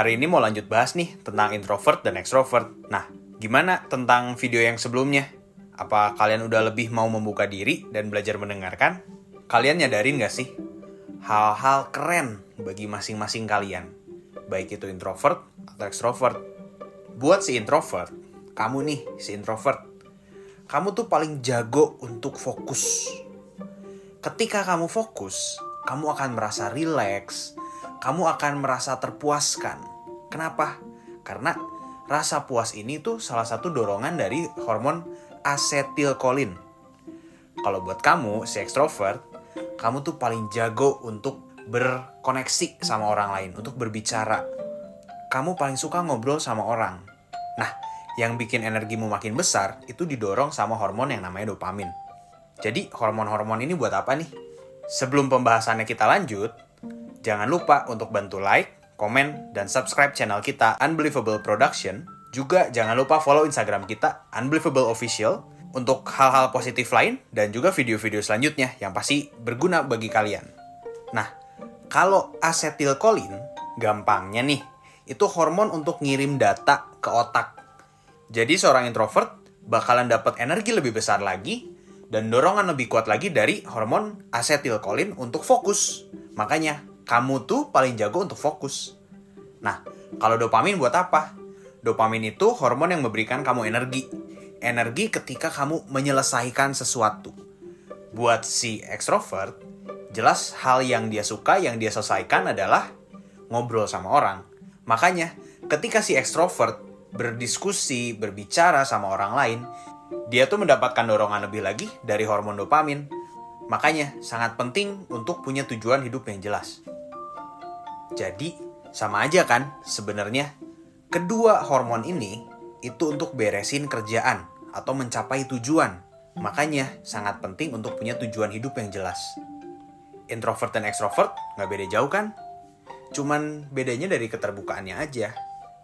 Hari ini mau lanjut bahas nih tentang introvert dan extrovert. Nah, gimana tentang video yang sebelumnya? Apa kalian udah lebih mau membuka diri dan belajar mendengarkan? Kalian nyadarin gak sih? Hal-hal keren bagi masing-masing kalian. Baik itu introvert atau extrovert. Buat si introvert, kamu nih si introvert. Kamu tuh paling jago untuk fokus. Ketika kamu fokus, kamu akan merasa rileks, kamu akan merasa terpuaskan. Kenapa? Karena rasa puas ini tuh salah satu dorongan dari hormon asetilkolin. Kalau buat kamu, si extrovert, kamu tuh paling jago untuk berkoneksi sama orang lain, untuk berbicara. Kamu paling suka ngobrol sama orang. Nah, yang bikin energimu makin besar itu didorong sama hormon yang namanya dopamin. Jadi, hormon-hormon ini buat apa nih? Sebelum pembahasannya kita lanjut, Jangan lupa untuk bantu like, komen, dan subscribe channel kita Unbelievable Production. Juga jangan lupa follow Instagram kita Unbelievable Official untuk hal-hal positif lain dan juga video-video selanjutnya yang pasti berguna bagi kalian. Nah, kalau asetilkolin, gampangnya nih, itu hormon untuk ngirim data ke otak. Jadi seorang introvert bakalan dapat energi lebih besar lagi dan dorongan lebih kuat lagi dari hormon asetilkolin untuk fokus. Makanya kamu tuh paling jago untuk fokus. Nah, kalau dopamin buat apa? Dopamin itu hormon yang memberikan kamu energi. Energi ketika kamu menyelesaikan sesuatu. Buat si extrovert, jelas hal yang dia suka, yang dia selesaikan adalah ngobrol sama orang. Makanya, ketika si extrovert berdiskusi, berbicara sama orang lain, dia tuh mendapatkan dorongan lebih lagi dari hormon dopamin. Makanya, sangat penting untuk punya tujuan hidup yang jelas. Jadi, sama aja kan sebenarnya. Kedua hormon ini itu untuk beresin kerjaan atau mencapai tujuan. Makanya sangat penting untuk punya tujuan hidup yang jelas. Introvert dan extrovert nggak beda jauh kan? Cuman bedanya dari keterbukaannya aja.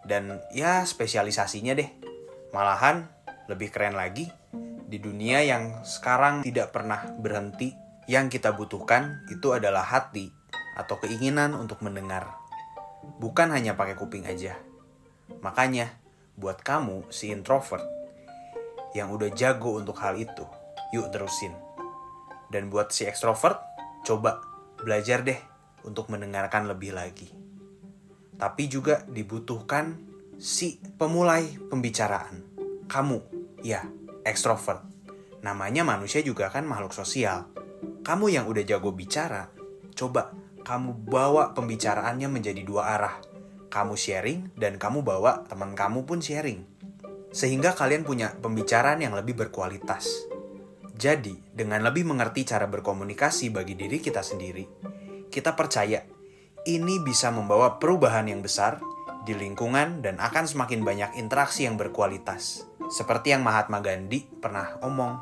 Dan ya spesialisasinya deh. Malahan lebih keren lagi, di dunia yang sekarang tidak pernah berhenti, yang kita butuhkan itu adalah hati atau keinginan untuk mendengar. Bukan hanya pakai kuping aja. Makanya, buat kamu si introvert yang udah jago untuk hal itu, yuk terusin. Dan buat si extrovert, coba belajar deh untuk mendengarkan lebih lagi. Tapi juga dibutuhkan si pemulai pembicaraan. Kamu, ya, extrovert. Namanya manusia juga kan makhluk sosial. Kamu yang udah jago bicara, coba kamu bawa pembicaraannya menjadi dua arah. Kamu sharing dan kamu bawa teman kamu pun sharing. Sehingga kalian punya pembicaraan yang lebih berkualitas. Jadi, dengan lebih mengerti cara berkomunikasi bagi diri kita sendiri, kita percaya ini bisa membawa perubahan yang besar di lingkungan dan akan semakin banyak interaksi yang berkualitas. Seperti yang Mahatma Gandhi pernah omong,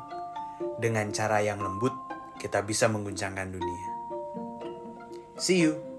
dengan cara yang lembut kita bisa mengguncangkan dunia. See you.